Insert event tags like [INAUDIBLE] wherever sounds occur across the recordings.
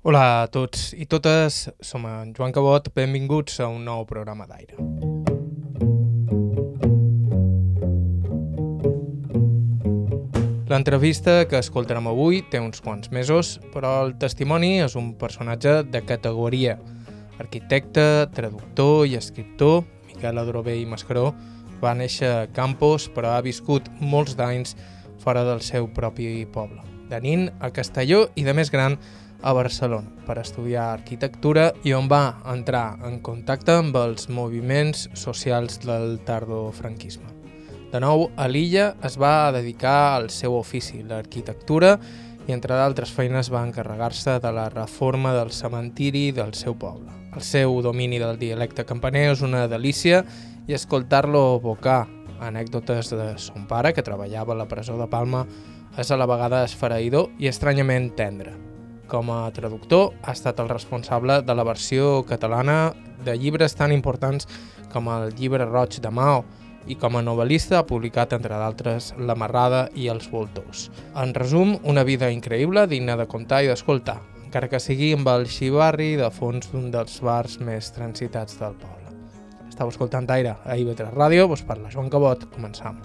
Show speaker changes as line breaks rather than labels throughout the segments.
Hola a tots i totes, som en Joan Cabot, benvinguts a un nou programa d'aire. L'entrevista que escoltarem avui té uns quants mesos, però el testimoni és un personatge de categoria. Arquitecte, traductor i escriptor, Miquel Adrover i Mascaró, va néixer a Campos, però ha viscut molts d'anys fora del seu propi poble. De nin a Castelló i de més gran a Barcelona per estudiar arquitectura i on va entrar en contacte amb els moviments socials del tardofranquisme. De nou, a l'illa es va dedicar al seu ofici, l'arquitectura, i entre d'altres feines va encarregar-se de la reforma del cementiri del seu poble. El seu domini del dialecte campaner és una delícia i escoltar-lo vocar anècdotes de son pare, que treballava a la presó de Palma, és a la vegada esfereïdor i estranyament tendre. Com a traductor, ha estat el responsable de la versió catalana de llibres tan importants com el llibre roig de Mao, i com a novel·lista ha publicat, entre d'altres, La marrada i Els voltors. En resum, una vida increïble, digna de contar i d'escoltar, encara que sigui amb el xivarri de fons d'un dels bars més transitats del poble. Estau escoltant Aire a IB3 Ràdio, vos parla Joan Cabot, començam.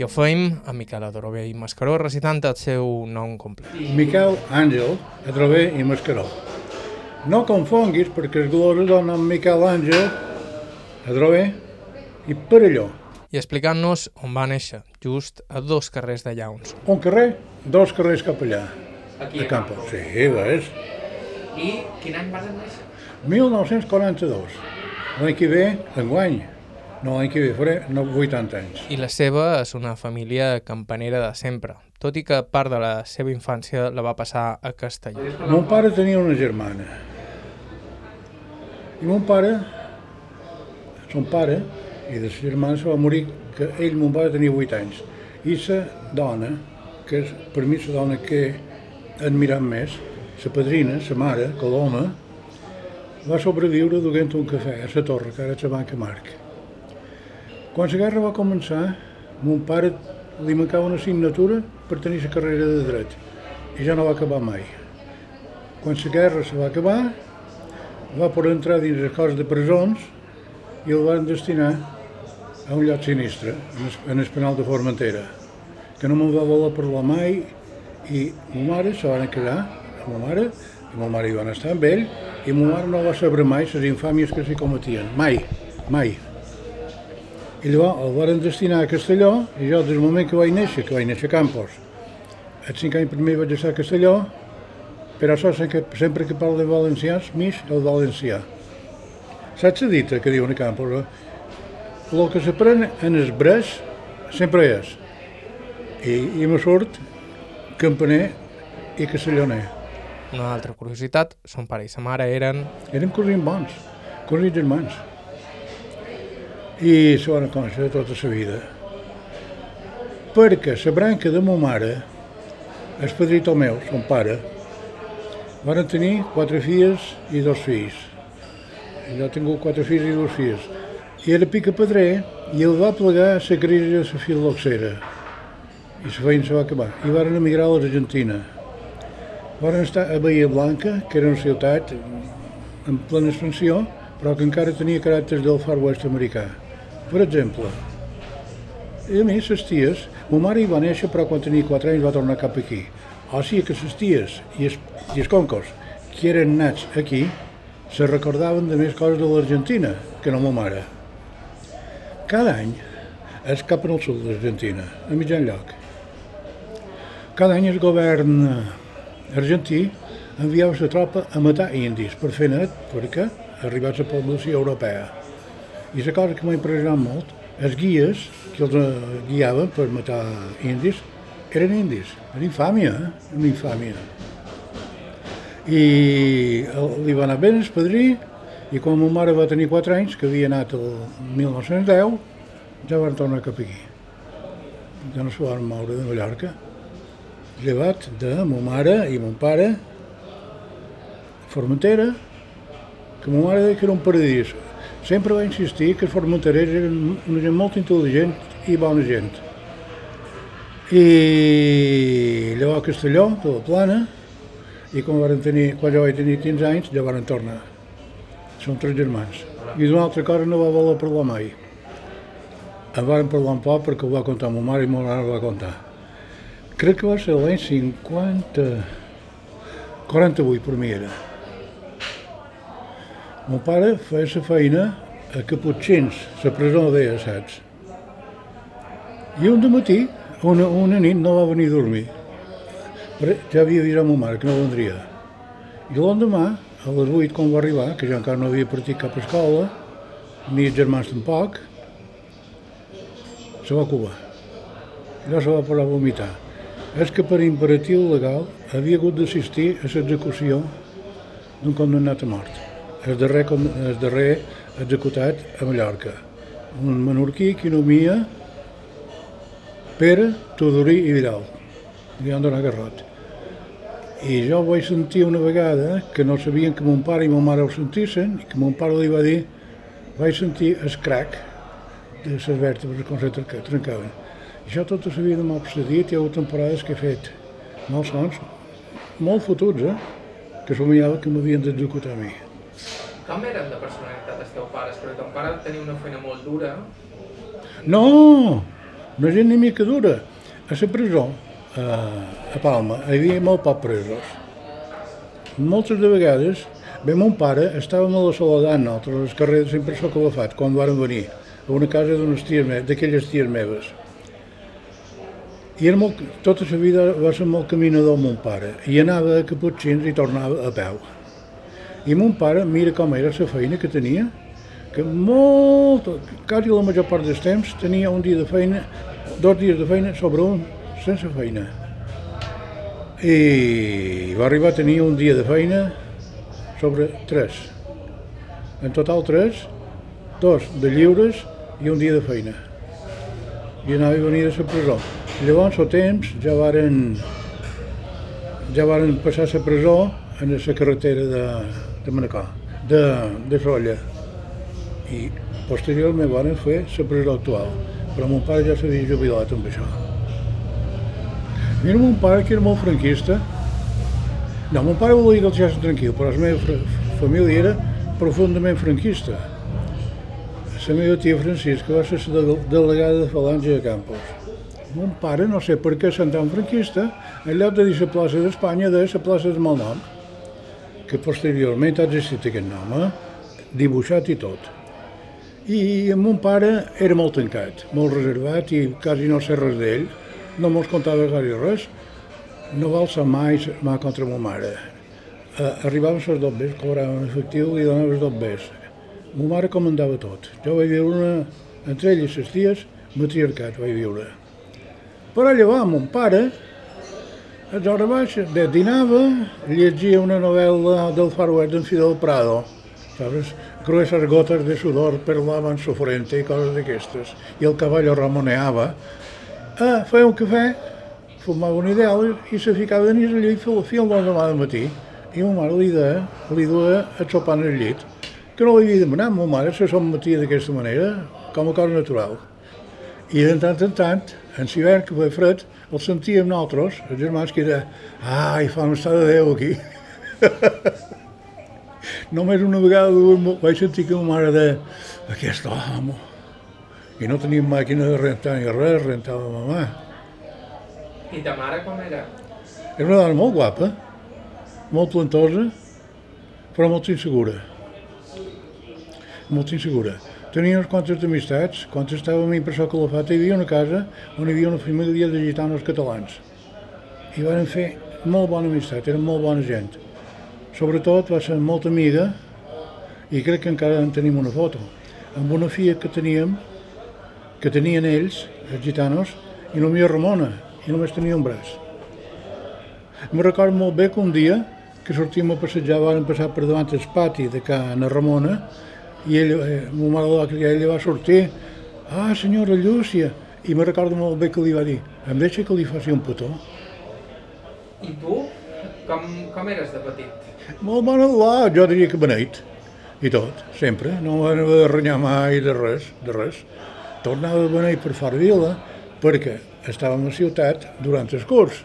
I ho feim amb Miquel Adrover i Mascaró recitant el seu nom complet.
Miquel Àngel Adrover i Mascaró. No confonguis perquè els glossos donen amb Miquel Àngel Adrover i Perelló.
I explicant-nos on va néixer, just a dos carrers de Llauns.
Un carrer, dos carrers cap allà.
Aquí
a Campos. Sí, ves.
I quin any vas néixer?
1942. L'any que ve, enguany. No, l'any que ve faré no, 80 anys.
I la seva és una família campanera de sempre, tot i que part de la seva infància la va passar a Castelló.
Mon pare tenia una germana. I mon pare, son pare, i de sa germana se va morir, que ell, mon pare, tenia 8 anys. I sa dona, que és per mi la dona que he admirat més, sa padrina, sa mare, Coloma, va sobreviure duent un cafè a la torre, que ara és la Banca Marc. Quan la guerra va començar, mon pare li mancava una assignatura per tenir la carrera de dret i ja no va acabar mai. Quan la guerra se va acabar, va per entrar dins les coses de presons i el van destinar a un lloc sinistre, en el, en el penal de Formentera, que no me'n va voler parlar mai i ma mare se van quedar amb ma mare, i ma mare hi van estar amb ell, i ma mare no va saber mai les infàmies que s'hi cometien, mai, mai. I llavors el van destinar a Castelló i jo des del moment que vaig néixer, que vaig néixer a Campos, els cinc anys primer vaig estar a Castelló, però això sempre, sempre que parlo de valencians, m'ix el valencià. Saps la dita que diuen a Campos? El que s'aprèn en el bres sempre és. I, i me surt campaner i castelloner.
Una altra curiositat, son pare i sa mare eren...
Érem cosins bons, cosins germans. I se van conèixer tota la vida. Perquè la branca de ma mare, el padrito meu, son pare, van tenir quatre filles i dos fills. Jo he tingut quatre fills i dos fills. I era pica pedrer i el va plegar la crisi de la filoxera. I la feina se va acabar. I van emigrar a l'Argentina. Van estar a Bahia Blanca, que era una ciutat en plena expansió, però que encara tenia caràcters del Far West americà. Per exemple, a mi, les ties, ma mare hi va néixer, però quan tenia 4 anys va tornar cap aquí. O sigui que les ties i els, i els concos que eren nats aquí se recordaven de més coses de l'Argentina que no ma mare. Cada any és cap en el sud d'Argentina, a mitjan lloc. Cada any el govern argentí enviava la tropa a matar indis per fer net perquè arribats a la població europea. I la cosa que m'ha impressionat molt, els guies que els eh, guiaven per matar indis eren indis. Era infàmia, eh? Una infàmia. I el, li va anar bé el padrí i quan ma mare va tenir 4 anys, que havia anat el 1910, ja van tornar cap aquí. Ja no se van moure de Mallorca. Llevat de ma mare i mon pare, Formentera, que ma mare deia que era un paradís. Sempre va insistir que eren una gent molt intel·ligent i bona gent. I llavors a Castelló, de la Plana, i quan, varen tenir, quan jo vaig tenir 15 anys, ja varen tornar. Són tres germans. I d'una altra cosa no va voler parlar mai. En varen parlar un poc perquè ho va contar ma mare i ma mare ho va contar. Crec que va ser l'any 50... 48 per mi era. Mon pare feia la feina a Caputxins, la presó deia, saps? I un matí, una, una nit, no va venir a dormir. Però ja havia avisat ma mare que no vendria. I l'endemà, a les 8, quan va arribar, que jo encara no havia partit cap escola, ni els germans tampoc, se va cubar. Allò se va posar a vomitar. És que per imperatiu legal havia hagut d'assistir a l'execució d'un condemnat a mort. El darrer, el darrer executat a Mallorca. Un menorquí que nomia Pere, Tudorí i Vidal. Li han donat garrot. I jo vaig sentir una vegada que no sabien que mon pare i ma mare ho sentissin i que mon pare li va dir vaig sentir el crac de les vèrtebres com se trencaven. I jo tota la vida m'ha obsedit, hi ha hagut temporades que he fet molts sons, molt fotuts, eh? que somiava que m'havien d'executar a mi.
Com eren de personalitat els teus pares? Perquè ton pare tenia una feina molt dura.
No, no gent ni mica dura. A la presó, a, a Palma, hi havia molt poc presos. Moltes de vegades, bé, mon pare estàvem a la Soledat, nosaltres, al carrer de sempre Sóc Calafat, quan varen venir, a una casa d'unes ties meves, d'aquelles ties meves. I era molt, tota la vida va ser molt caminador mon pare, i anava a Caputxins i tornava a peu. I mon pare, mira com era la feina que tenia, que molt, quasi la major part del temps tenia un dia de feina, dos dies de feina sobre un sense feina. I va arribar a tenir un dia de feina sobre tres. En total tres, dos de lliures i un dia de feina. I anava i venia de la presó. Llavors, al temps, ja varen, ja varen passar la presó en la carretera de, de Manacor, de, de Solla. I posteriorment van fer la presó actual. Però mon pare ja s'havia jubilat amb això. Mira, mon pare, que era molt franquista, no, mon pare volia que el deixessin tranquil, però la meva família era profundament franquista. La meva tia Francisca va ser la delegada de Falange de Campos. Mon pare, no sé per què sent tan franquista, en lloc de dir la plaça d'Espanya, de la plaça del Malnom, que posteriorment ha existit aquest nom, eh? dibuixat i tot. I mon pare era molt tancat, molt reservat i quasi no sé res d'ell, no mos contava gaire res, no va alçar mai mà contra ma mare. Uh, arribaven les dobbes, cobraven efectiu i donaven les dobbes. Ma mare comandava tot. Jo vaig viure una, entre elles i les ties, matriarcat vaig viure. Però llavors mon pare, a l'hora baixa, bé, dinava, llegia una novel·la del Far West d'en Fidel Prado, sabes? Gruesas gotes de sudor perlaven su frente i coses d'aquestes. I el cavall ramoneava, ah, feia un cafè, fumava un ideal i se ficava de nit al llit fins l'endemà del matí. I ma mare li deia, li duia a sopar en el llit, que no l'havia demanat, ma mare se sommetia d'aquesta manera, com a cosa natural. I de tant en tant, en l'hivern que feia fred, el sentíem nosaltres, els germans, que era, ai, fa un estat de Déu aquí. [LAUGHS] Només una vegada vaig sentir que ma mare deia, aquest home, i no teníem màquina de rentar ni res, rentava mamà.
I ta mare com era?
Era una dona molt guapa, molt plantosa, però molt insegura. Molt insegura. Tenia unes quantes amistats. Quan estàvem a Impressor Calafat hi havia una casa on hi havia una família de gitanos catalans. I van fer molt bona amistat, eren molt bona gent. Sobretot va ser molt amiga, i crec que encara en tenim una foto, amb una filla que teníem, que tenien ells, els gitanos, i només Ramona, i només tenia un braç. Me recordo molt bé que un dia que sortíem a passejar, vam passar per davant el pati de Cana Ramona, i ell, eh, ma mare la criar, ella va sortir, ah, senyora Llúcia, i me recordo molt bé que li va dir, em deixa que li faci un petó?
I tu? Com, com eres de petit?
Molt bon Allah, jo diria que beneit. i tot, sempre. No van haver de renyar mai de res, de res. Tornava a venir per fora vila perquè estàvem a ciutat durant el curs.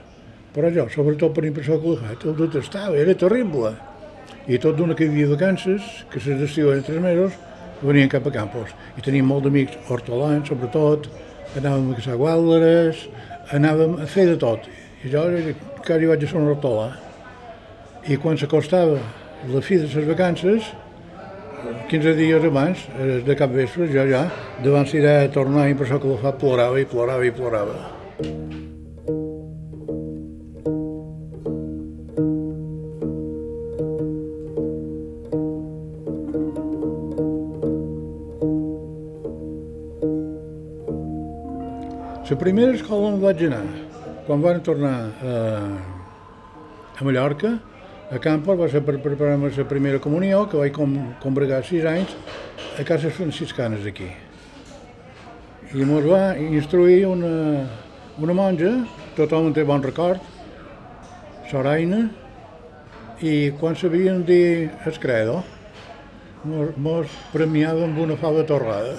Però jo, sobretot per impressió fet, el detestava, era terrible. I tot d'una que hi havia vacances, que se d'estiu eren tres mesos, venien cap a Campos. I teníem molt d'amics hortolans, sobretot, anàvem a caçar guàlderes, anàvem a fer de tot. I jo quasi vaig a ser un hortolà. I quan s'acostava la fi de les vacances, 15 dies abans, eh, de cap vespre, jo ja, davant d'idea de tornar, impressió que la fa plorava i plorava i plorava. La primera escola on vaig anar, quan van tornar a, a Mallorca, a Campos, va ser per preparar-me la primera comunió, que vaig com, combregar sis anys a cases franciscanes aquí. I ens va instruir una, una monja, tothom té bon record, Soraina, i quan sabien dir el credo, mos premiava amb una fava torrada,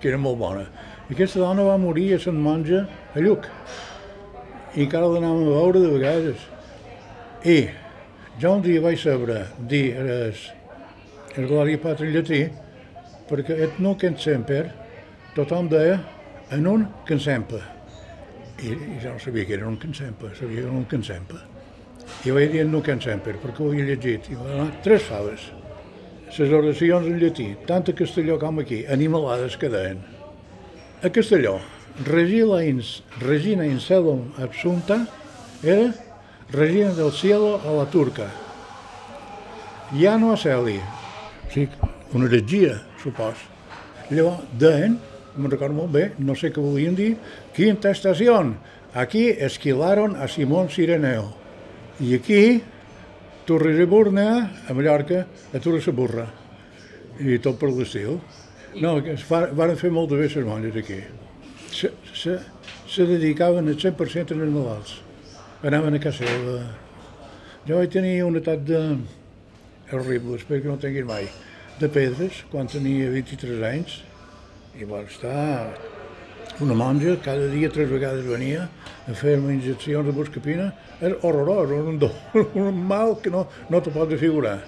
que era molt bona. Aquesta dona va morir a Sant Monja a Lluc. I encara l'anàvem a veure de vegades. I jo un dia vaig saber dir el, el Glòria Patri llatí perquè et nunc en semper tothom deia en un cansempa. I, I jo no sabia que era un cansempa, sabia que era un cansempa. I vaig dir nunc en semper perquè ho havia llegit. I va donar tres faves. Les oracions en llatí, tant a castelló com aquí, animalades que deien a Castelló, Regina in, Regina in Celum Absunta era Regina del Cielo a la turca. Llano a Celi, o sigui, una heretgia, supos. Llavors, deien, me'n recordo molt bé, no sé què volien dir, quinta estació, aquí esquilaron a Simón Sireneo. I aquí, Torres de Burnea, a Mallorca, a Torres de Burra. I tot per l'estil. No, van fer molt de bé les monges aquí. Se, se, se dedicaven al 100% als malalts. Anaven a casa seva. Jo vaig tenir una edat de... horrible, espero que no tinguis mai, de pedres, quan tenia 23 anys, i va estar una monja, cada dia tres vegades venia a fer-me injeccions de buscapina, és horrorós, un, do, un mal que no, no t'ho pots figurar.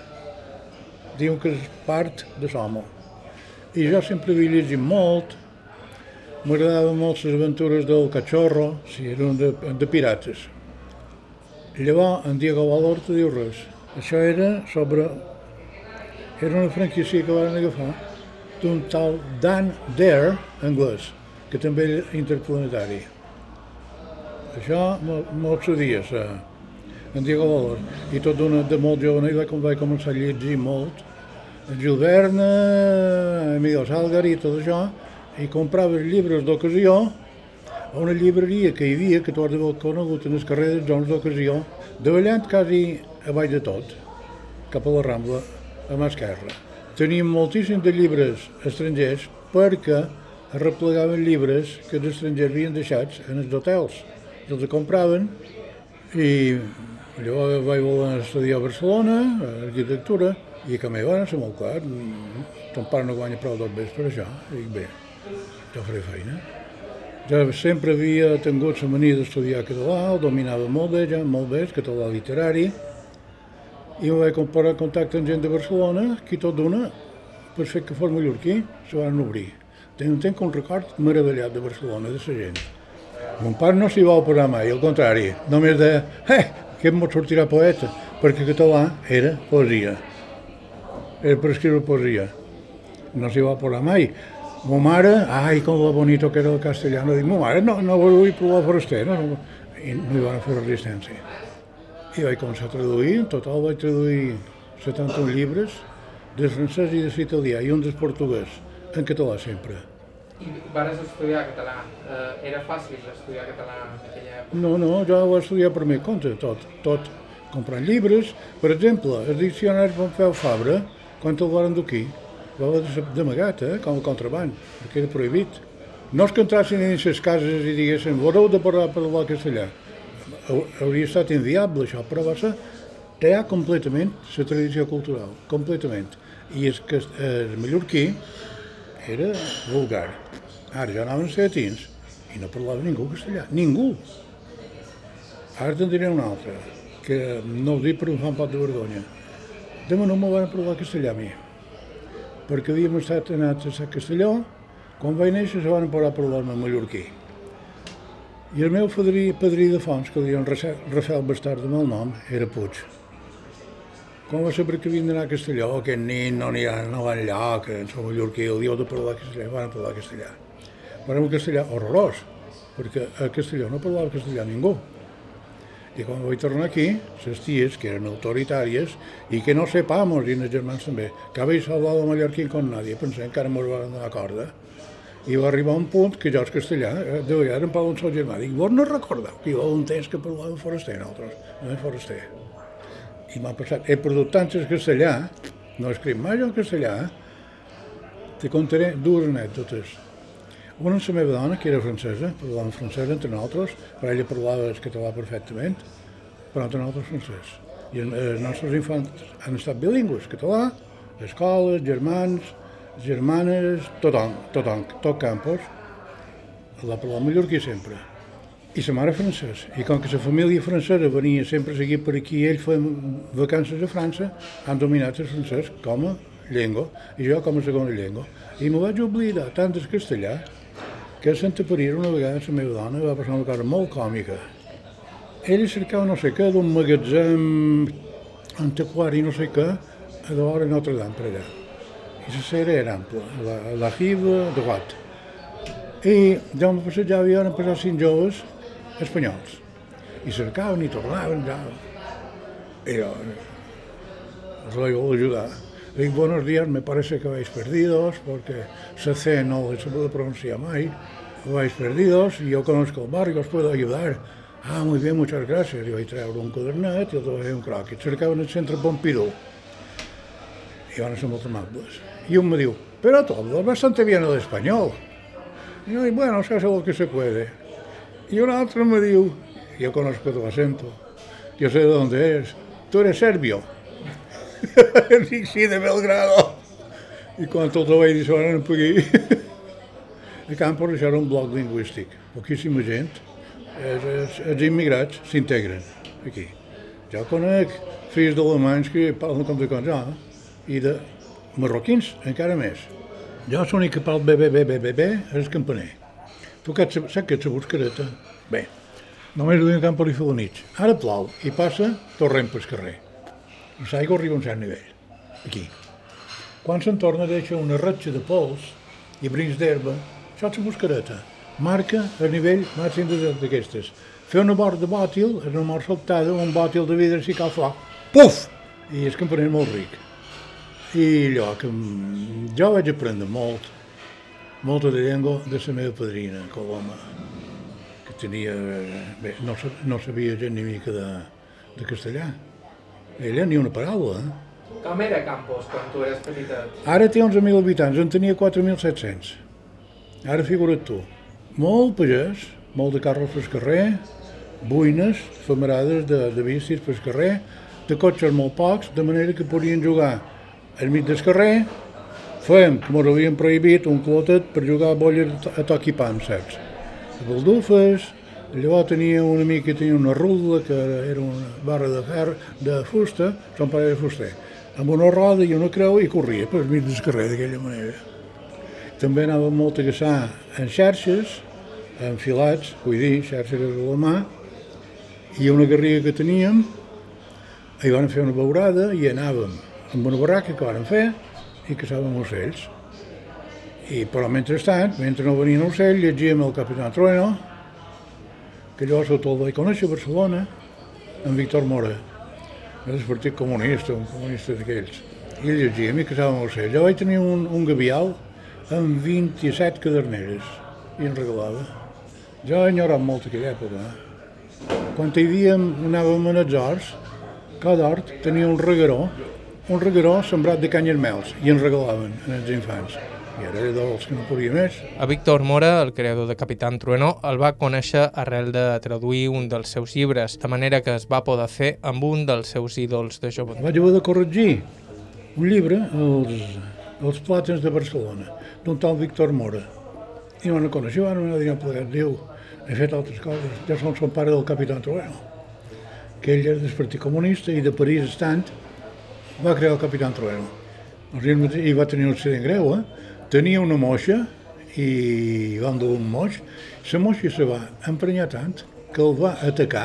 Diuen que és part de l'home. I jo sempre havia llegit molt, m'agradaven molt les aventures del Cachorro, si eren de, de pirates. Llavors, en Diego Valor te diu res. Això era sobre... Era una franquícia que van agafar d'un tal Dan Dare, anglès, que també era interplanetari. Això m'ho accedia, en Diego Valor. I tot d'una de molt jove, i vaig començar a llegir molt, Verne, Miguel Salgari i tot això, i comprava llibres d'ocasió a una llibreria que hi havia, que tots heu conegut en les carreres zones d'ocasió, davallant quasi a baix de tot, cap a la Rambla, a mà esquerra. Teníem moltíssims de llibres estrangers perquè replegaven llibres que els estrangers havien deixats en els hotels. Els compraven i llavors vaig voler estudiar a Barcelona, arquitectura, i que m'hi va ser molt clar, ton pare no guanya prou dos vespre això, i bé, jo faré feina. Jo sempre havia tingut la mania d'estudiar català, el dominava molt bé, ja, molt bé, el català literari, i em vaig comparar contacte amb gent de Barcelona, qui tot d'una, per fer que fos mallorquí, se van obrir. Tenc, tenc un record meravellat de Barcelona, de la gent. Mon pare no s'hi va oposar mai, al contrari, només de, eh, que em sortirà poeta, perquè català era poesia era per escriure poesia. No s'hi va posar mai. Mo mare, ai, com la bonito que era el castellano, dic, mo mare, no, no vull provar foraster, no, no, i no hi van fer resistència. I vaig començar a traduir, en total vaig traduir 71 llibres, de francès i de italià, i un del portuguès, en català sempre.
I vas estudiar català? Eh, era fàcil estudiar català en aquella època?
No, no, jo ho estudiar per mi compte, tot, tot. Comprant llibres, per exemple, el diccionari Pompeu Fabra, quan el van endur va haver d'amagat, eh, com a contraband, perquè era prohibit. No es que entrassin en les cases i diguessin voleu de parlar per el castellà. Hauria estat inviable això, però va ser tallar completament la tradició cultural, completament. I el, que, el mallorquí era vulgar. Ara ja anaven setins i no parlava ningú castellà. Ningú. Ara te'n diré una altra, que no ho dic per un fa un pot de vergonya. De no me van parlar castellà a mi, perquè havíem estat anats a Sant Castelló, quan vaig néixer se van parar a parlar-me mallorquí. I el meu padrí, padrí de fons, que diuen Rafael Bastard amb el nom, era Puig. Quan va saber que havien d'anar a Castelló, aquest nen no n'hi ha, no va enlloc, en som mallorquí, el dia de parlar castellà, van parlar castellà. Però un castellà horrorós, perquè a Castelló no parlava castellà ningú. I quan vaig tornar aquí, les ties, que eren autoritàries, i que no sepamos, i els germans també, que habéis hablado mallorquí con nadie, pensant que ara mos van donar corda. I va arribar un punt que jo, el castellà, eh, de vegades em parla un sol germà, dic, vos no recordeu que hi va un temps que parlàvem foraster, nosaltres, no és foraster. I m'ha passat, he perdut tants el castellà, no he escrit mai en castellà, te contaré dues anècdotes. Una la meva dona, que era francesa, parlàvem francès entre nosaltres, però ella parlava el català perfectament, però entre nosaltres francès. I els nostres infants han estat bilingües, català, escoles, germans, germanes, tothom, tothom, tot campus, la parlava mallorquí sempre. I sa mare francès. I com que la família francesa venia sempre a seguir per aquí, ell feien vacances a França, han dominat el francès com a llengua, i jo com a segona llengua. I m'ho vaig oblidar tant del castellà que Santa Parira una vegada la meva dona va passar una cosa molt còmica. Ell cercava no sé què d'un magatzem antiquari no sé què a l'hora Notre Dame per allà. I la cera era ampla, la, la riba de got. I jo em passejava i van passar cinc joves espanyols. I cercaven i tornaven, ja. I jo els vaig ajudar. Dic, buenos días, me parece que vais perdidos, porque ese C no se puede pronunciar mai. Vais perdidos y yo conozco el barrio, os puedo ayudar. Ah, muy bien, muchas gracias. Y vaig treure un quadernet i el vaig un croquis. Cercaven el centre Pompidou. I van ser molt amables. Y un me diu, pero todo bastante bien el español. Y yo, bueno, se hace lo que se puede. Y un otro me diu, yo conozco tu acento, yo sé de dónde es, tú eres serbio. [LAUGHS] Sí, de Belgrado. I quan tot el vaig dir, per aquí. A Campos això era un bloc lingüístic. Poquíssima gent, els, els, els immigrats s'integren aquí. Jo conec fills d'alemanys que parlen com de jo, i de marroquins encara més. Jo l'únic que parlo bé, bé, bé, bé, bé, bé, és el campaner. Tu que saps que ets la buscareta? Bé, només ho diuen camp per fer la nit. Ara plou i passa torrent pel carrer. L'aigua arriba a un cert nivell, aquí. Quan se'n torna deixa una ratxa de pols i brins d'herba, això és la. Marca el nivell màxim d'aquestes. Fer una mort de bòtil, és una mort sobtada, un bòtil de vidre si cal foc. Puf! I el campaner és molt ric. I allò que jo vaig aprendre molt, molta de llengua de la meva padrina, Coloma, que tenia, bé, no, no sabia gent ni mica de, de castellà. Ella ni una paraula. Eh?
Com era Campos quan tu eres petita?
Ara té 11.000 habitants, en tenia 4.700. Ara figura't tu. Molt pagès, molt de carros pel carrer, buines, famarades de, de bicis pel carrer, de cotxes molt pocs, de manera que podien jugar al mig del carrer, fèiem, com ho havien prohibit, un clotet per jugar a bolles a toc i pam, saps? A baldufes, Llavors tenia un amic que tenia una rula, que era una barra de ferro, de fusta, son pare de fuster, amb una roda i una creu i corria per mig del carrer d'aquella manera. També anava molt a caçar en xarxes, en filats, vull dir, xarxes a la mà, i una garriga que teníem, hi van fer una beurada i anàvem amb una barraca que van fer i caçàvem ocells. I, però mentrestant, mentre no venien ocells, llegíem el Capitán Trueno, que llavors el vaig conèixer a Barcelona, en Víctor Mora, del Partit Comunista, un comunista d'aquells. I llegia, mi casava amb el Jo vaig tenir un, un gavial amb 27 caderneres i en regalava. Jo he enyorat molt aquella època. Eh? Quan hi havia, anàvem a horts, cada hort tenia un regaró, un regaró sembrat de canyes mels, i ens regalaven als infants i ara dels que no podia més.
A Víctor Mora, el creador de Capitán Trueno, el va conèixer arrel de traduir un dels seus llibres, de manera que es va poder fer amb un dels seus ídols de joventut.
Vaig haver de corregir un llibre, els, els plàtans de Barcelona, d'un tal Víctor Mora. I no coneixia, van anar a plegat, diu, he fet altres coses, ja som son pare del capità Trueno, que ell era del Partit Comunista i de París estant va crear el capità Trueno. I va tenir un accident greu, eh? Tenia una moixa i van dur un moix, la moixa se va emprenyar tant que el va atacar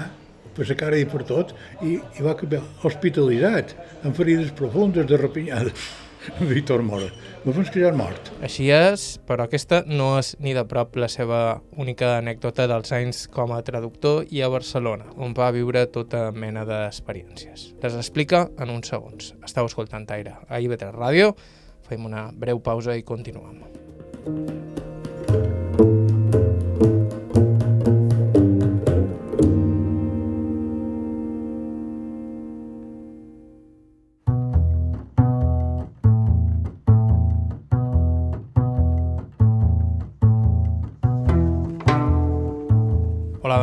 per la cara i per tot i, i va quedar hospitalitzat amb ferides profundes de rapinyades. [LAUGHS] Víctor Mora. Me fons que ja és mort.
Així és, però aquesta no és ni de prop la seva única anècdota dels anys com a traductor i a Barcelona, on va viure tota mena d'experiències. Les explica en uns segons. Estau escoltant Aire a IB3 Ràdio, fem una breu pausa i continuem. Hola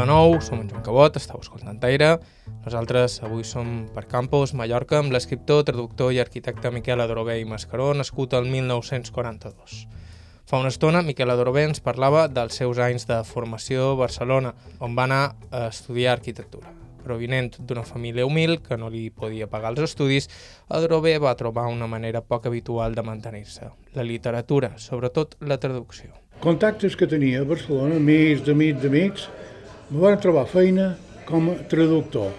de nou, som en Joan Cabot, estàu escoltant Aire. Nosaltres avui som per Campos, Mallorca, amb l'escriptor, traductor i arquitecte Miquel Adorobé i Mascaró, nascut el 1942. Fa una estona, Miquel Adorobé ens parlava dels seus anys de formació a Barcelona, on va anar a estudiar arquitectura. Provinent d'una família humil que no li podia pagar els estudis, Adorobé va trobar una manera poc habitual de mantenir-se, la literatura, sobretot la traducció.
Contactes que tenia a Barcelona, amics, d'amics, d'amics, me van trobar feina com a traductor.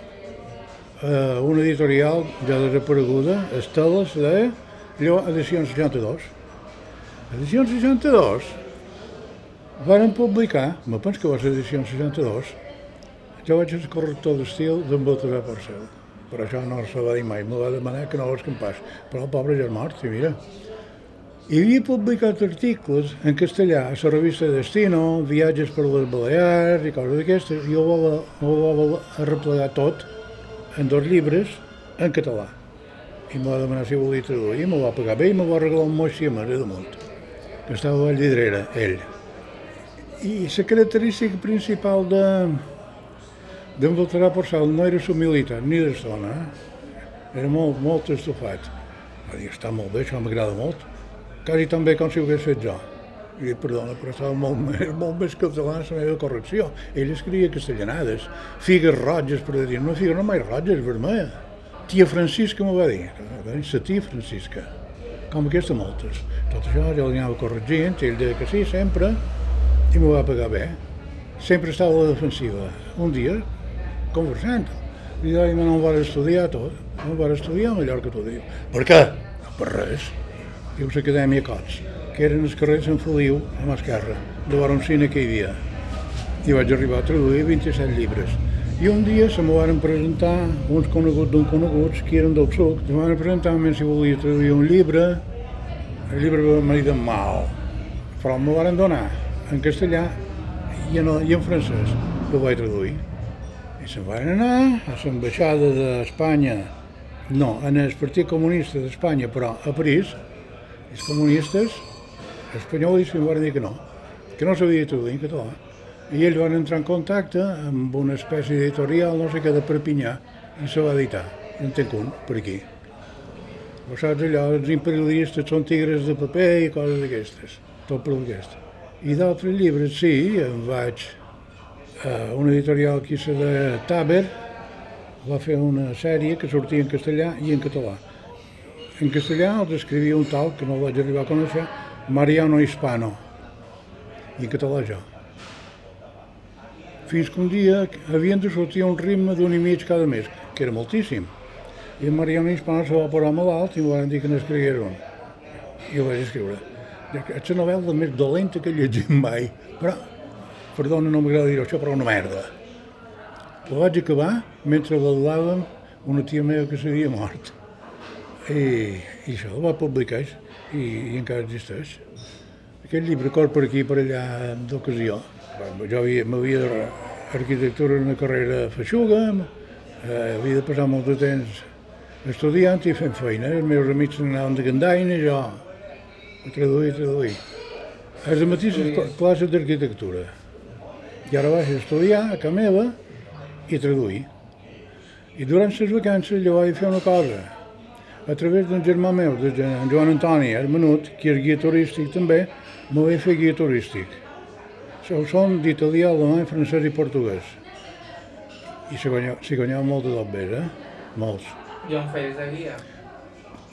Uh, una editorial ja desapareguda, Esteles, de edició 62. Edició 62 varen publicar, me penso que va ser edició 62, jo vaig ser corrector d'estil d'en Baltasar Porcel. Per això no se va dir mai, me va demanar que no l'escampàs. Però el pobre ja és mort, i mira. I havia publicat articles en castellà a la revista Destino, viatges per les Balears i coses d'aquestes, i ho va arreplegar tot en dos llibres en català. I em va demanar si volia traduir, me va pagar bé i me va regalar un moix a mare damunt, que estava a Vallvidrera, ell. I la característica principal de d'en Baltarà Porçal no era humilitat, ni d'estona, eh? era molt, molt estofat. Va dir, està molt bé, això m'agrada molt, quasi tan bé com si ho hagués fet jo. I perdona, però estava molt, [LAUGHS] més, molt més català la meva correcció. Ell escrivia castellanades, figues roges, per dir, no figues no mai roges, vermella. Tia Francisca m'ho va dir, la tia Francisca, com aquesta moltes. Tot això jo l'anava corregint, ell deia que sí, sempre, i m'ho va pagar bé. Sempre estava a la defensiva. Un dia, conversant, i deia, no em va estudiar tot, no em va estudiar a Mallorca tot. Diu, per què? No, per res. Diu, l'Acadèmia Cots que eren els carrers en Feliu, a mà esquerra, de Baroncina que hi havia. I vaig arribar a traduir 27 llibres. I un dia se m'ho van presentar uns coneguts d'un coneguts que eren del suc. Se m'ho van presentar a si volia traduir un llibre, el llibre va dir mal, però m'ho van donar en castellà i en, i en francès. Ho vaig traduir. I se'n van anar a l'ambaixada d'Espanya, no, en el Partit Comunista d'Espanya, però a París, els comunistes espanyols em van dir que no, que no sabia traduir en català. I ells van entrar en contacte amb una espècie editorial, no sé què, de Perpinyà, i se va editar. En tenc un, per aquí. Però saps allò, els imperialistes són tigres de paper i coses d'aquestes, tot per aquest. I d'altres llibres, sí, em vaig a una editorial aquí se de Taber, va fer una sèrie que sortia en castellà i en català. En castellà els escrivia un tal, que no vaig arribar a conèixer, Mariano Hispano, i en català jo. Fins que un dia havien de sortir un ritme d'un i mig cada mes, que era moltíssim. I en Mariano Hispano se va posar malalt i van dir que n'escrigués un. I ho vaig escriure. És la novel·la més dolenta que he llegit mai, però, perdona, no m'agrada dir això, però una merda. La vaig acabar mentre bailàvem una tia meva que s'havia mort. I, i això va publicar i, i encara existeix. Aquest llibre cor per aquí per allà d'ocasió. Jo havia, m'havia arquitectura una carrera feixuga, eh, havia de passar molt de temps estudiant i fent feina. Els meus amics anaven de gandaina i jo a traduir, a traduir. A les mateixes classes d'arquitectura. I ara vaig estudiar a casa meva i traduir. I durant les vacances jo vaig fer una cosa. A través d'un germà meu, de en Joan Antoni Hermenut, que és guia turístic també, me vaig fer guia turístic. So, són d'italià, alemany, francès i portuguès. I se guanyava, se guanyava molt de dobbers, eh? Molts.
I on feies de guia?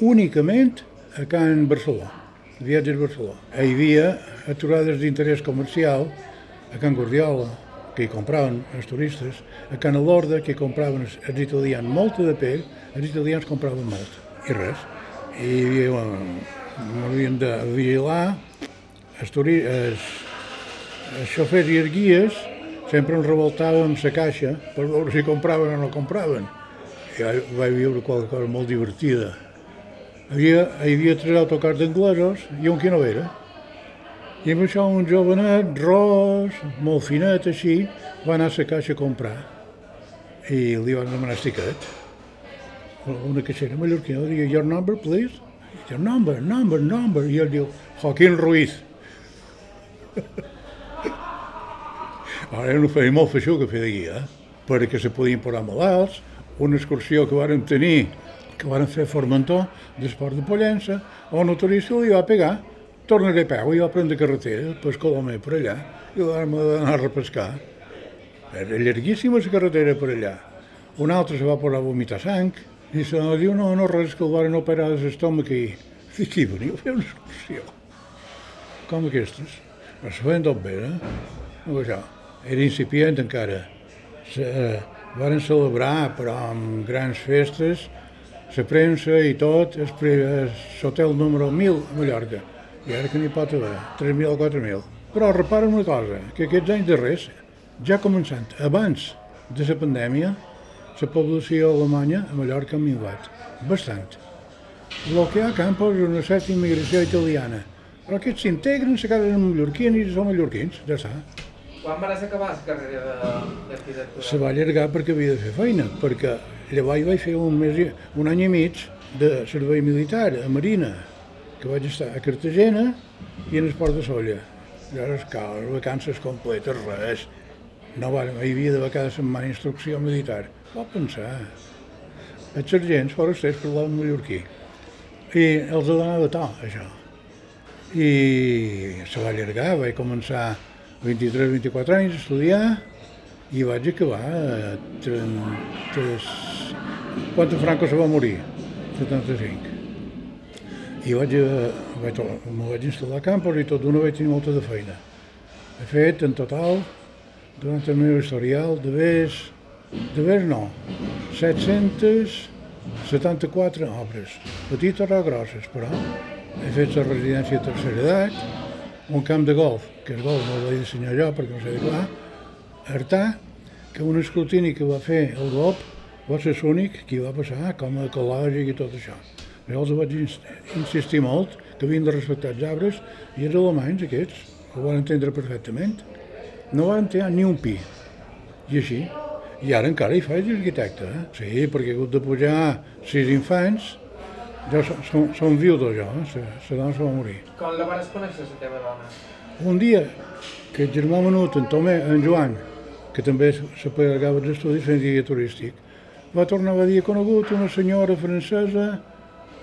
Únicament a Can Barcelona, viatges a Barcelona. Hi havia aturades d'interès comercial a Can Guardiola, que hi compraven els turistes, a Can Alorda, que hi compraven els, italians molta de pell, els italians compraven molt, i res. I hi havia, eh, havien de vigilar els, turi, els, xofers i els guies sempre ens revoltàvem la caixa per veure si compraven o no compraven. I vaig viure qualque cosa molt divertida. Hi havia, hi havia tres autocars d'anglesos i un que no era. I amb això un jovenet ros, molt finet així, va anar a la caixa a comprar. I li van demanar el tiquet. Una caixera mallorquina diu, your number, please? Your number, number, number. I ell diu, Joaquín Ruiz. [LAUGHS] Ara no feia molt feixuc a fer de guia, perquè se podien posar malalts, una excursió que vàrem tenir, que vàrem fer a Formentor, d'esport de Pollença, on el turista li va pegar, tornaré a peu, i va prendre carretera, el Colomer per allà, i vam anar a repescar. Era llarguíssima la carretera per allà. Un altre se va posar a vomitar sang, i se va dir, no, no, res, que el varen operar de l'estómac i... I qui veniu a fer una excursió? Com aquestes. Es feien tot bé, eh? No, això. Era incipient encara. Se, eh, varen celebrar, però amb grans festes, la premsa i tot, el, l'hotel número 1000 a Mallorca. I ara que n'hi pot haver, 3.000 o 4.000. Però repara una cosa, que aquests anys darrers, ja començant, abans de la pandèmia, la població alemanya a Mallorca ha minvat, bastant. El que hi ha a Campos és una certa immigració italiana, però aquests s'integren, se amb mallorquins i són mallorquins, ja està.
Quan vas acabar la carrera d'arquitectura?
Se va allargar perquè havia de fer feina, perquè llavors vaig fer un, mes, un any i mig de servei militar a Marina, que vaig estar a Cartagena i en el Port de Solla. Llavors, clar, les vacances completes, res. No va, hi havia de cada setmana instrucció militar. Va pensar. Els sergents forasters parlaven mallorquí. I els de to, això. I se va allargar, vaig començar 23-24 anys a estudiar i vaig acabar a 33... Quan en Franco se va morir? 75. I vaig, a- vaig, me vaig instal·lar a Campos i tot d'una vaig tenir molta de feina. He fet, en total, durant el meu historial, de vés, de vés no, 774 obres, petites o grosses, però he fet la residència de tercera edat, un camp de golf, que el golf no el vaig dissenyar jo perquè no sé de clar, Artà, que un escrutini que va fer el GOP va ser l'únic que va passar com a ecològic i tot això. Llavors vaig ins- insistir molt que havien de respectar els arbres i els alemanys aquests ho van entendre perfectament. No van tirar ni un pi. I així. I ara encara hi faig d'arquitecte, eh? Sí, perquè he hagut de pujar sis infants. Jo som, som, som viudo, jo, eh? La, la dona se va morir.
Com la vas conèixer, la teva dona?
Un dia que el germà menut, en Tomé, en Joan, que també se pagava els estudis fent guia turístic, va tornar a dir, conegut una senyora francesa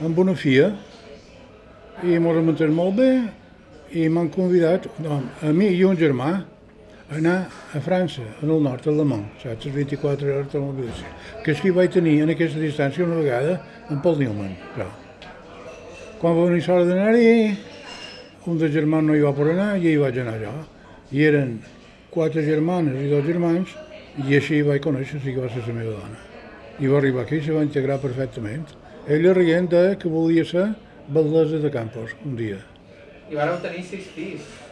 amb una filla i m'ho hem entès molt bé i m'han convidat, no, a mi i un germà, anar a França, en el nord, a Le Mans, saps, les 24 hores de mobilització. Que és que hi vaig tenir en aquesta distància una vegada en Paul Newman. Però. Quan va venir l'hora d'anar-hi, un dels germans no hi va poder anar i hi vaig anar jo. I eren quatre germanes i dos germans i així vaig conèixer si que va ser la meva dona. I va arribar aquí i se va integrar perfectament. Ella rient que volia ser batllessa de Campos un dia.
I vareu tenir sis fills,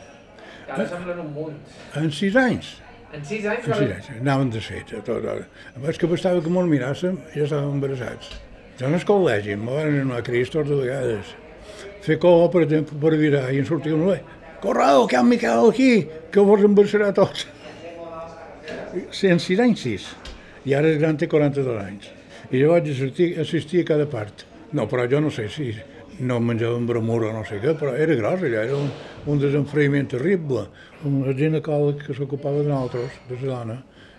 ara semblen un munt.
En sis anys.
En sis anys
En sis anys. Anaven de fet. A tot hora. A més que bastava que me'l miràssim i ja estàvem embarassats. Jo en el col·legi em van anar a Cristo de vegades. Fer cova, per exemple, per virar i en sortia un noi. Correu, que hi ha en Miquel aquí, que vos embarassarà tots. Sí, en sis anys, sis. I ara el gran té 42 anys. I jo vaig assistir, assistir a cada part. No, però jo no sé si no menjàvem bramur o no sé què, però era gros allà, era un, un desenfreïment terrible. Un ginecòleg que s'ocupava de nosaltres, de la dona,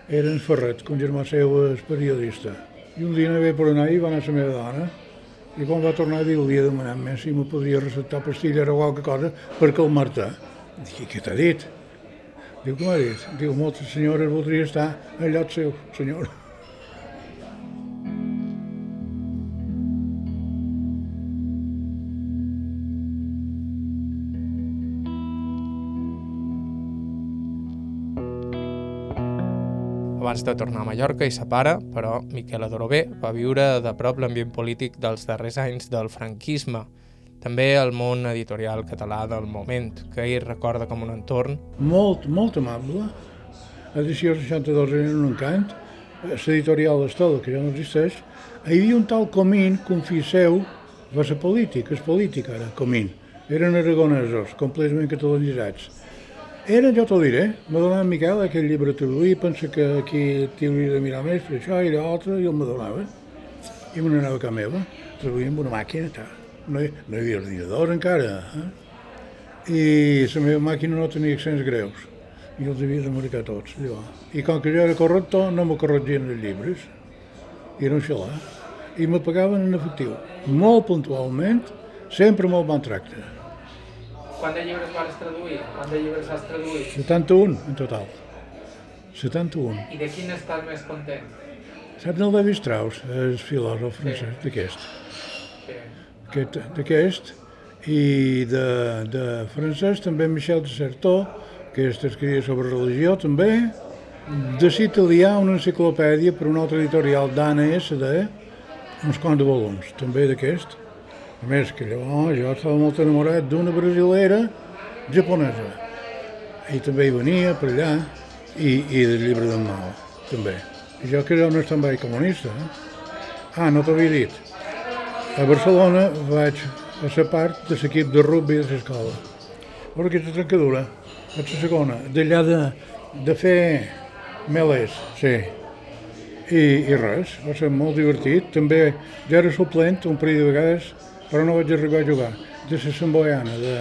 era en Ferret, un germà seu és periodista. I un dia ve per anar i va anar la meva dona I quan va tornar a dir, li he demanat si me podria receptar pastilles o qualque cosa per calmar-te. Dic, què t'ha dit? Diu, què m'ha dit? Diu, moltes senyores voldria estar al lloc seu, senyor.
Abans de tornar a Mallorca i sa pare, però, Miquel Adorobé va viure de prop l'ambient polític dels darrers anys del franquisme, també el món editorial català del moment, que ell recorda com un entorn
Molt, molt amable. Edició 62 era un encant. L'editorial d'Estol, que ja no existeix. Hi havia un tal Comín, confisseu, va ser polític, és polític ara, Comín. Eren aragonesos, completament catalanitzats. Eren, jo t'ho diré, m'ha donat en Miquel aquell llibre a traduir, pensa que aquí t'hi de mirar més per això i l'altre, i el me donaven. I me n'anava a casa meva, traduïa amb una màquina, tal. No, hi, no hi havia ordinador encara, eh? I la meva màquina no tenia accents greus, i els havia de marcar tots, allò. I com que jo era corrector, no me corregien els llibres, era un xalà. I me pagaven en efectiu, molt puntualment, sempre molt bon tracte.
Quant de llibres vas traduir? Quant de llibres has traduït?
71 en total. 71.
I de quin estàs més content?
Saps el David Strauss, el filòsof francès d'aquest? Aquest- D'aquest. I de, de francès també Michel de Certeau, que és escrivia sobre religió també. De l'italià una enciclopèdia per una altra editorial d'Anna S.D., uns quants de volums, també d'aquest. A més, que llavors jo estava molt enamorat d'una brasilera japonesa. I també hi venia per allà, i, i del llibre d'en Mao, també. I jo que era un estambai comunista. Eh? Ah, no t'havia dit. A Barcelona vaig a ser part de l'equip de rugby de l'escola. Però aquesta trencadura, vaig la segona, d'allà de, de fer melés, sí. I, I res, va ser molt divertit. També ja era suplent un parell de vegades, però no vaig arribar a jugar. De la Samboiana, de,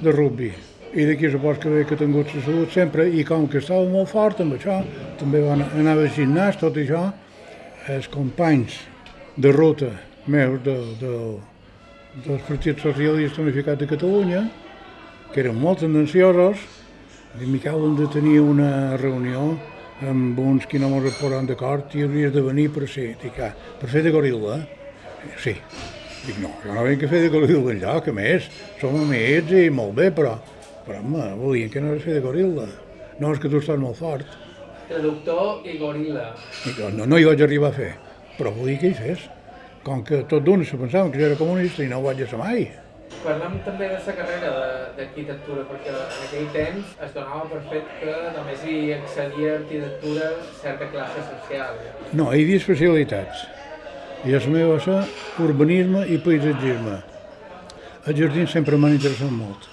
de rugby. I d'aquí supos que ve que he tingut la salut sempre, i com que estava molt fort amb això, també va anar, anava al gimnàs, tot això, els companys de ruta meus de, de, del Partit Socialista Unificat de Catalunya, que eren molt tendenciosos, i Miquel hem de tenir una reunió amb uns que no ens posaran d'acord i hauries de venir per ser, dic, ah, per fer de goril·la. Sí. Dic, no, jo no vinc a fer de goril·la enlloc, a més, som amics i molt bé, però, però home, volien que no és fer de goril·la. No, és que tu estàs molt fort.
Traductor i goril·la.
No, no hi vaig arribar a fer, però volia que hi fes. Com que tot d'una se pensaven que jo era comunista i no ho vaig ser mai.
Parlem també de la carrera de- d'arquitectura, perquè en aquell temps es donava per fet que només hi accedia a arquitectura certa classe social.
No, hi havia especialitats. I la meva va ser urbanisme i paisatgisme. Els jardins sempre m'han interessat molt.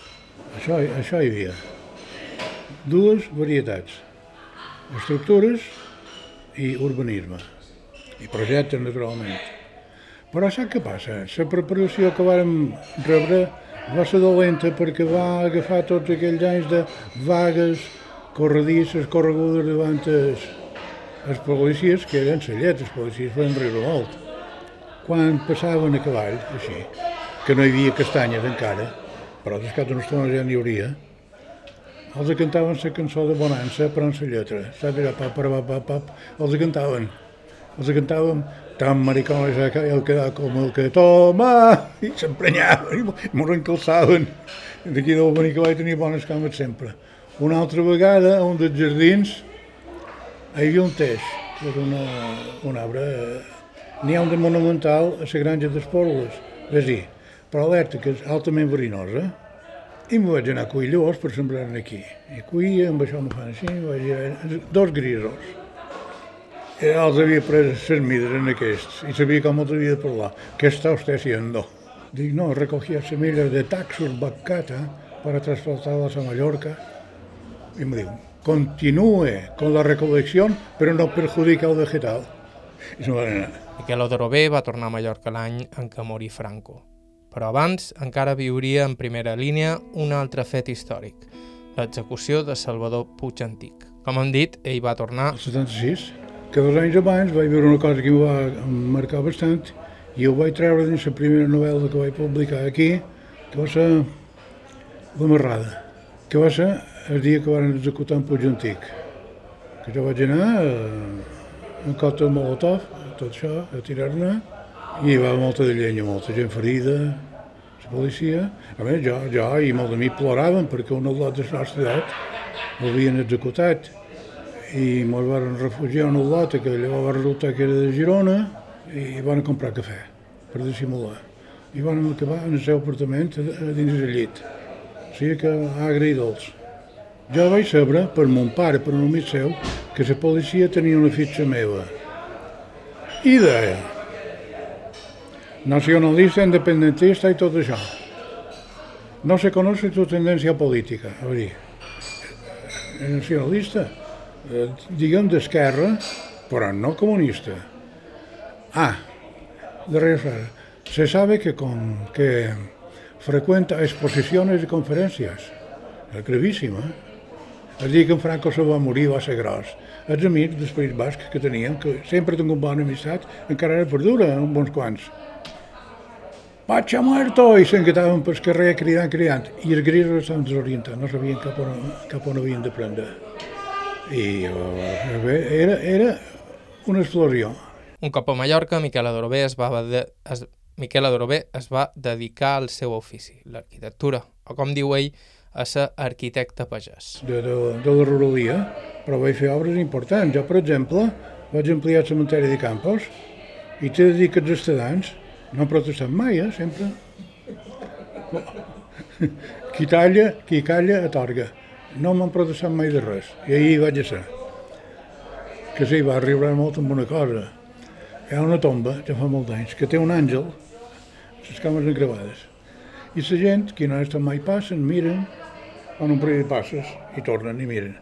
Això, això hi havia. Dues varietats. Estructures i urbanisme. I projectes, naturalment. Però sap què passa? La preparació que vàrem rebre va ser dolenta perquè va agafar tots aquells anys de vagues, corredisses, corregudes davant els, policies, que eren cellet, els policies feien riure molt. Quan passaven a cavall, així, que no hi havia castanyes encara, però descat d'una estona ja n'hi hauria, els cantaven la cançó de Bonança, però en la lletra. Saps allò, pap, pap, pap, pap, els cantaven. Els cantàvem tan maricón és el que com el que toma, i s'emprenyaven, i mos encalçaven. D'aquí del venir que vaig tenir bones cames sempre. Una altra vegada, a un dels jardins, hi havia un teix, que era una, un arbre, de monumental a granja dir, però alerta que és altament verinosa, i me vaig anar a cuir llavors per sembrar-ne aquí. I cuia, amb això me fan així, vaig ir, dos grisos. I els havia pres les mides en aquests i sabia com els havia de parlar. Què està usted haciendo? Dic, no, recogía semillas de taxus baccata para transportarlas a Mallorca. Y me diu, continúe con la recolección, pero no perjudica el vegetal. I se'n van anar.
Miquel Odorové va tornar a Mallorca l'any en què morí Franco. Però abans encara viuria en primera línia un altre fet històric, l'execució de Salvador Puig Antic. Com hem dit, ell va tornar
El 76, que dos anys abans vaig veure una cosa que em va marcar bastant I ho vaig treure dins la primera novel·la que vaig publicar aquí, que va ser La Marrada, que va ser el dia que van executar en Puig Antic. Que jo vaig anar en còctel molotov, tot això, a tirar-ne, i hi va molta de llenya, molta gent ferida, la policia. A més, jo, jo i molt d'amics ploraven perquè un al·lot de la nostra edat l'havien executat i ens van refugiar un lot que llavors va resultar que era de Girona i van comprar cafè per dissimular. I van acabar en el seu apartament dins del llit. O sigui que agre i dolç. Jo vaig saber, per mon pare, per un amic seu, que la policia tenia una fitxa meva. I deia, nacionalista, independentista i tot això. No se conoce tu tendència política. A veure, nacionalista, eh, diguem d'esquerra, però no comunista. Ah, darrera frase. Se sabe que, con, que frecuenta exposiciones y conferències. És gravíssim, eh? El dia que en Franco se va morir va ser gros. Els amics del País Basc que teníem, que sempre tinc una bona amistat, encara era perdura, un bons quants. Pacha muerto! I s'enquetaven pel carrer cridant, cridant. I els grisos estaven desorientats, no sabien cap on, cap on havien de prendre. I eh, era, era una explosió.
Un cop a Mallorca, Miquel Adorobé es va, de, es, Miquel Adorobé es va dedicar al seu ofici, l'arquitectura, o com diu ell, a ser arquitecte pagès.
De, de, de la ruralia, però vaig fer obres importants. Jo, per exemple, vaig ampliar el cementeri de Campos i t'he de dir que els estadants no han protestat mai, eh, sempre. [LAUGHS] Qui talla, qui calla, atorga. No m'han protestat mai de res, i ahir vaig ser. Que sí, va arribar molt amb una cosa. Hi ha una tomba, ja fa molts anys, que té un àngel, les cames engravades. I la gent, qui no ha estat mai passen, miren, fan un parell de passes i tornen i miren.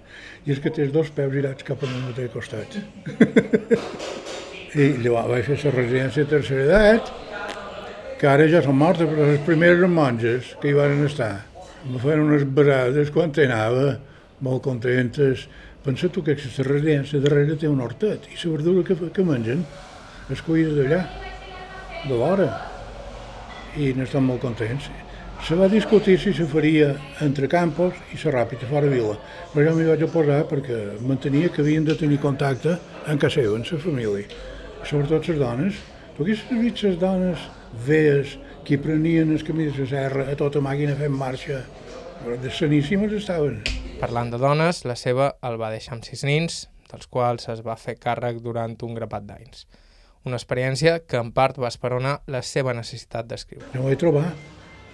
I és que tens dos peus girats cap al mateix costat. I llavors vaig fer la residència de tercera edat, que ara ja són mortes, però les primeres monges que hi van estar me feien unes besades quan anava, molt contentes. Pensa tu que aquesta residència darrere té un hortet i la verdura que, que mengen es cuida d'allà, de l'hora, i n'estan molt contents. Se va discutir si se faria entre Campos i la Ràpita, fora vila, però jo m'hi vaig oposar perquè mantenia que havien de tenir contacte en casa seva, en la família, sobretot les dones. Tu haguessis vist les dones vees que prenien el camí de la serra a tota màquina fent marxa, de saníssimes estaven.
Parlant de dones, la seva el va deixar amb sis nins, dels quals es va fer càrrec durant un grapat d'anys. Una experiència que en part va esperonar la seva necessitat d'escriure.
Jo vaig trobar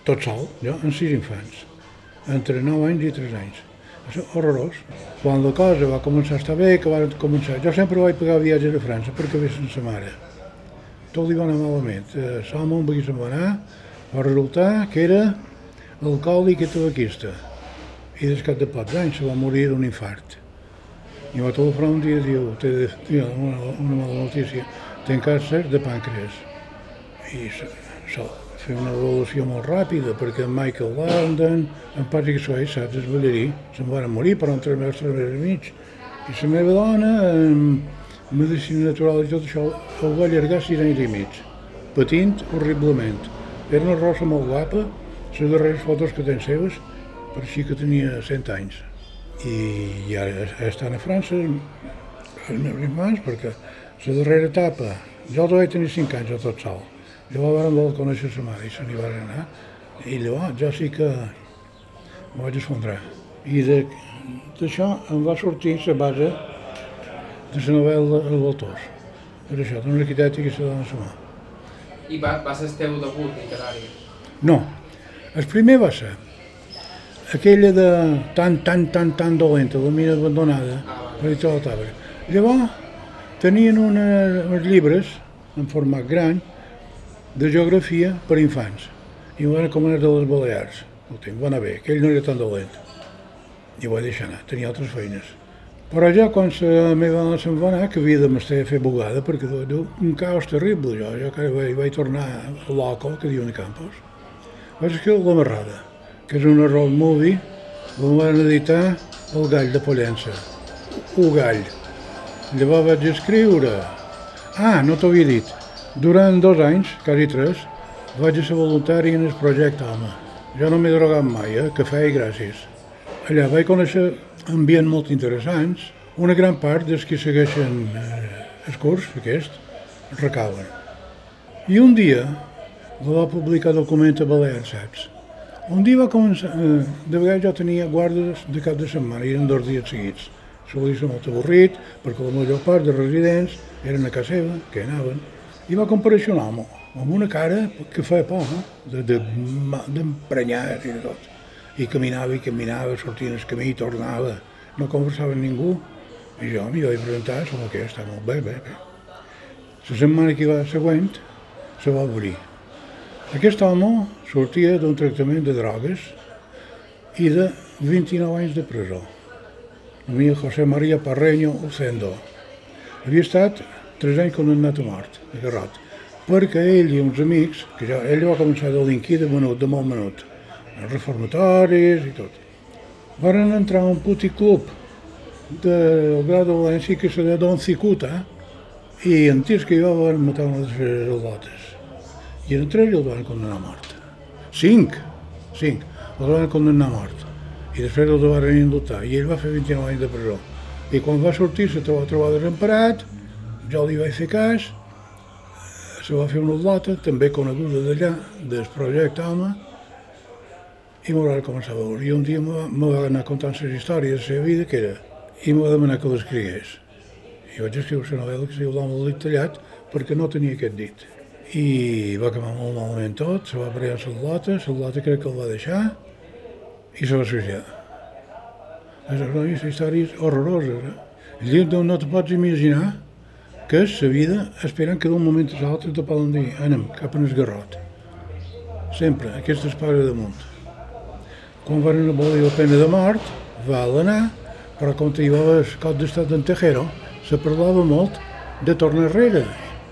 tot sol, jo, amb sis infants, entre 9 anys i 3 anys. És horrorós. Quan la cosa va començar a estar bé, que va començar... Jo sempre vaig pagar viatges a França perquè ve sense mare. Tot li va anar malament. Eh, Salmon va se'n va anar, va resultar que era alcohòlic i tabaquista. I des cap de pocs anys se va morir d'un infart. I va telefoniar un dia i diu, té una, una mala notícia, té càncer de pàncreas. I se, fer una evolució molt ràpida, perquè en Michael Landon, en Patrick Swayze, saps, el ballarí, se'n van morir per entre tres mesos i mig. I la meva dona, en medicina natural i tot això, el va allargar sis anys i mig, patint horriblement. Era una rosa molt guapa, les darreres fotos que tens seves, per així que tenia 100 anys. I, i ara estan a França els meus infants, perquè la darrera etapa, jo vaig tenir 5 anys a tot sol, Llavors vam voler conèixer sa mare i se n'hi va anar. I llavors jo sí que m'ho vaig esfondrar. I d'això em va sortir la base de la novel·la El Voltors. Per això, d'un arquitecte que se dona sa mà.
I va, va ser el teu debut literari?
No, el primer va ser aquella de tan, tan, tan, tan dolenta, la mina abandonada, ah, per dir la. Llavors, tenien una, uns llibres en format gran, de geografia per infants. I ho van comanar de les Balears. El temps va anar bé, aquell no era tan dolent. I ho vaig deixar anar, tenia altres feines. Però ja quan la meva dona se'n va anar, que havia de m'estar a fer bugada, perquè du, un caos terrible, jo, jo que vaig, vaig tornar a l'Oco, que diuen a Campos, vaig escriure La Marrada, que és una road movie, on van editar El gall de Pollença. Un gall. Llavors vaig escriure... Ah, no t'ho havia dit Durant dos anys, quasi tres, vaig ser voluntari en el projecte Home. Jo no m'he drogat mai, eh? cafè i gràcies. Allà vaig conèixer ambients molt interessants. Una gran part dels que segueixen eh, el curs aquest recauen. I un dia va publicar document a Balears, saps? Un dia va començar, eh, de vegades jo tenia guardes de cap de setmana, i eren dos dies seguits. Solia ser molt avorrit, perquè la major part de residents eren a casa seva, que anaven, i va compareixer un home, amb una cara que feia por, no? d'emprenyar de, de, i de tot. I caminava i caminava, sortia al camí i tornava, no conversava amb ningú. I jo m'hi vaig presentar, som que està molt bé, bé, bé. La setmana que va següent se va obrir. Aquest home sortia d'un tractament de drogues i de 29 anys de presó. Nomia José María Parreño Ocendo. Havia estat 3 anys condemnat a mort, agarrat, perquè ell i uns amics, que ja, ell va començar a delinquir de menut, de molt menut, reformatoris i tot, van entrar a un puticlub del Grau de València que se deia Don Cicuta, i en tirs que hi va van matar una de les lotes. I en tres el van condenar a mort. Cinc, cinc, el van condenar a mort. I després el van indultar. I ell va fer 29 anys de presó. I quan va sortir se va trobar desemparat, jo li vaig fer cas, se va fer una lota, també coneguda d'allà, del projecte Home, i m'ho va començar a veure. I un dia me va anar contant les històries de la seva vida, que era, i me va demanar que l'escrigués. I vaig escriure una novel·la que es diu L'home del dit tallat, perquè no tenia aquest dit i va acabar molt malament tot, se va pregar a Salota, Salota crec que el va deixar i se va suïcidar. Una històries horroroses. Eh? El no, no te pots imaginar que és la vida esperant que d'un moment a l'altre te poden dir anem cap en el garrot. Sempre, aquesta espasa damunt. Quan van abolir la pena de mort, va anar, però com hi va el cop d'estat d'en Tejero, se parlava molt de tornar enrere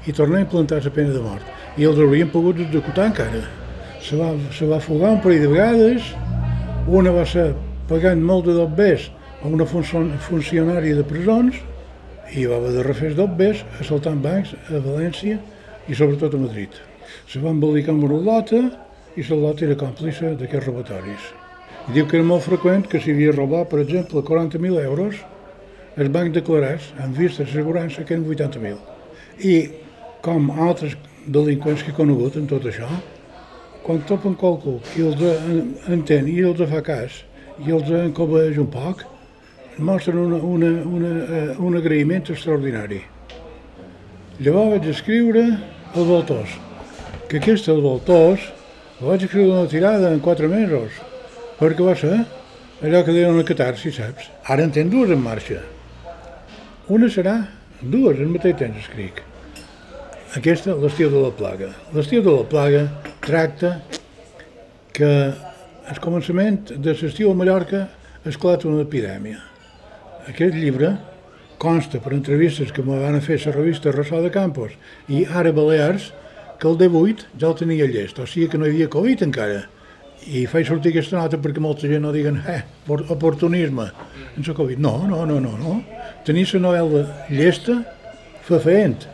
i tornar a implantar la pena de mort. I els haurien pogut executar encara. Se va, se va fugar un parell de vegades, una va ser pagant molt de dobbers a una funcionària de presons i va haver de refer dobbers assaltant bancs a València i sobretot a Madrid. Se va embolicar amb una lota i la lota era còmplice d'aquests robatoris. I diu que era molt freqüent que s'hi havia robat, per exemple, 40.000 euros, els bancs declarats, amb vista d'assegurança, que eren 80.000. I com altres delinqüents que he conegut en tot això, quan topen qualcú que els entén i els fa cas i els encobeix un poc, mostren una, una, una, uh, un agraïment extraordinari. Llavors vaig escriure El Voltós, que aquest El Voltós el vaig escriure una tirada en quatre mesos, perquè va ser allò que deien una catarsi, saps? Ara en tens dues en marxa. Una serà dues, al mateix temps escric. Aquesta, l'estiu de la plaga. L'estiu de la plaga tracta que al començament de l'estiu a Mallorca esclata una epidèmia. Aquest llibre consta per entrevistes que me van fer la revista Ressò de Campos i ara Balears, que el D8 ja el tenia llest, o sigui que no hi havia Covid encara. I faig sortir aquesta nota perquè molta gent no diguen, eh, oportunisme, en la Covid. No, no, no, no, no. Tenia la novel·la llesta, fa feent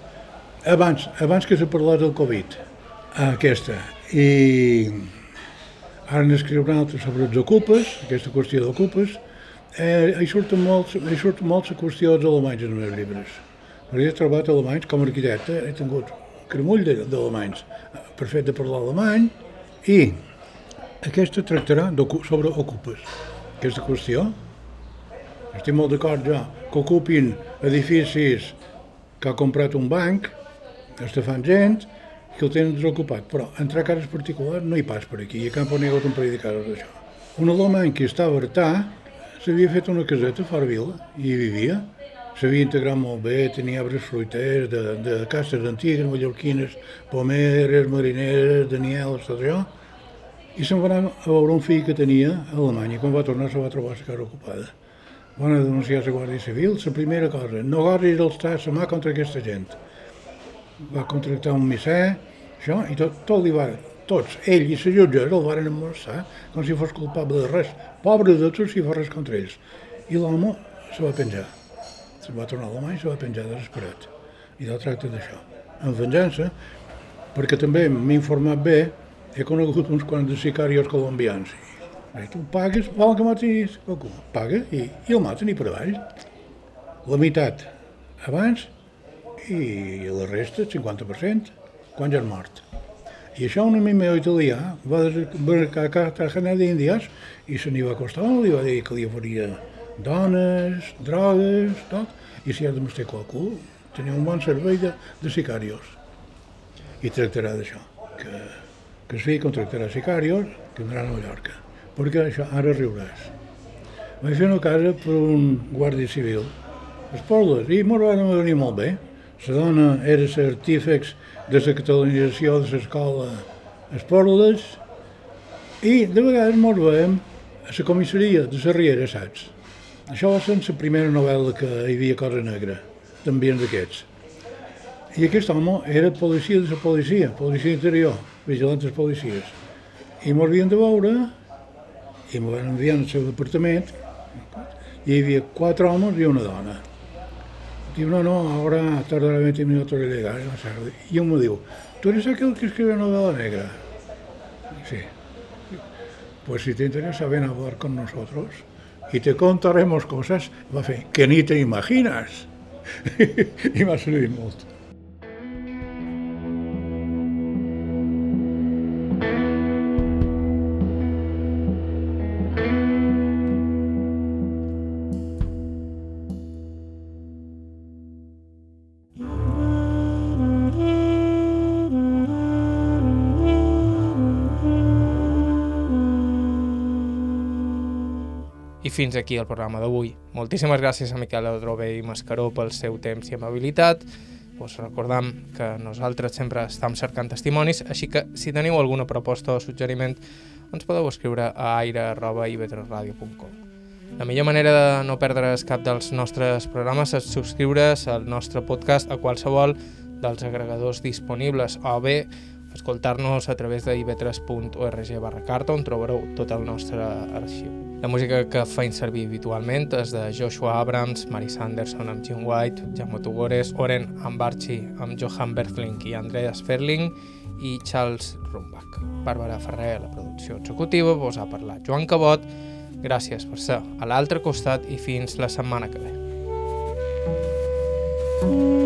abans, abans que se parlés del Covid, aquesta. I ara n'escriu una altra sobre els ocupes, aquesta qüestió d'ocupes. Eh, hi surten molts, hi surten molts qüestió dels alemanys en els meus llibres. Perquè he trobat alemanys com a arquitecte, he tingut cremull d'alemanys per fet de parlar alemany i aquesta tractarà sobre ocupes. Aquesta qüestió, estic molt d'acord ja, que ocupin edificis que ha comprat un banc, fan gent que el tenen desocupat, però entrar a cases particulars no hi pas per aquí, i a Campo n'hi ha hagut un parell de cases d'això. Un alemany que estava a Artà s'havia fet una caseta fora vila i hi vivia, s'havia integrat molt bé, tenia arbres fruiters, de, de cases antigues, mallorquines, pomeres, marineres, danieles, tot això, i se'n va anar a veure un fill que tenia a Alemanya, quan va tornar se va trobar la casa ocupada. Van a denunciar la Guàrdia Civil, la primera cosa, no gosis alçar la mà contra aquesta gent. Va contractar un misser, això, i tot, tot li va, tots, ell i la jutge el van emmorsar com si fos culpable de res. Pobre de tots si fa res contra ells. I l'home se va penjar. Se va tornar a la mà i se va penjar desesperat. I del tracta d'això. En venjança, perquè també m'he informat bé, he conegut uns quants de sicarios colombians. I tu pagues, volen que matis qualcú, paga i, i el maten i per avall. La meitat abans i la resta, el 50%, quan ja és mort. I això un amic italià va desembarcar a Cartagena d'Índies i se n'hi va acostar, li va dir que li faria dones, drogues, tot, i si ha de mostrar qualcú, tenia un bon servei de, de sicarios. I tractarà d'això, que, que fica contractarà sicarios que vindran a Mallorca. Perquè això, ara riuràs. Vaig fer una casa per un guàrdia civil, Esporles, i m'ho van venir molt bé. La dona era l'artífex de la catalanització de l'escola Esporles i de vegades mos veiem a la comissaria de la Riera, saps? Això va ser la primera novel·la que hi havia Cosa Negra, també d'aquests. I aquest home era policia de la policia, policia interior, vigilant dels policies. I m'ho havien de veure i m'ho van enviar al seu departament hi havia quatre homes i una dona. Diu, no, no, ahora tardará 20 minutos en llegar. Y uno me dijo, ¿tú eres aquel que escribe novela negra? Sí. Pues si te interesa, ven a hablar con nosotros y te contaremos cosas que ni te imaginas. I m'ha servit molt.
Fins aquí el programa d'avui. Moltíssimes gràcies a Miquel Adrobe i Mascaró pel seu temps i amabilitat. Us recordam que nosaltres sempre estem cercant testimonis, així que si teniu alguna proposta o suggeriment ens podeu escriure a aire.ivetresradio.com La millor manera de no perdre's cap dels nostres programes és subscriure's al nostre podcast a qualsevol dels agregadors disponibles o bé escoltar-nos a través de ib3.org barra carta on trobareu tot el nostre arxiu. La música que faig servir habitualment és de Joshua Abrams, Mary Sanderson amb Jim White, Jaume Tugores, Oren amb Archie, amb Johan Berthling i Andreas Ferling i Charles Rumbach. Bàrbara Ferrer, la producció executiva, vos ha parlat Joan Cabot. Gràcies per ser a l'altre costat i fins la setmana que ve. thank you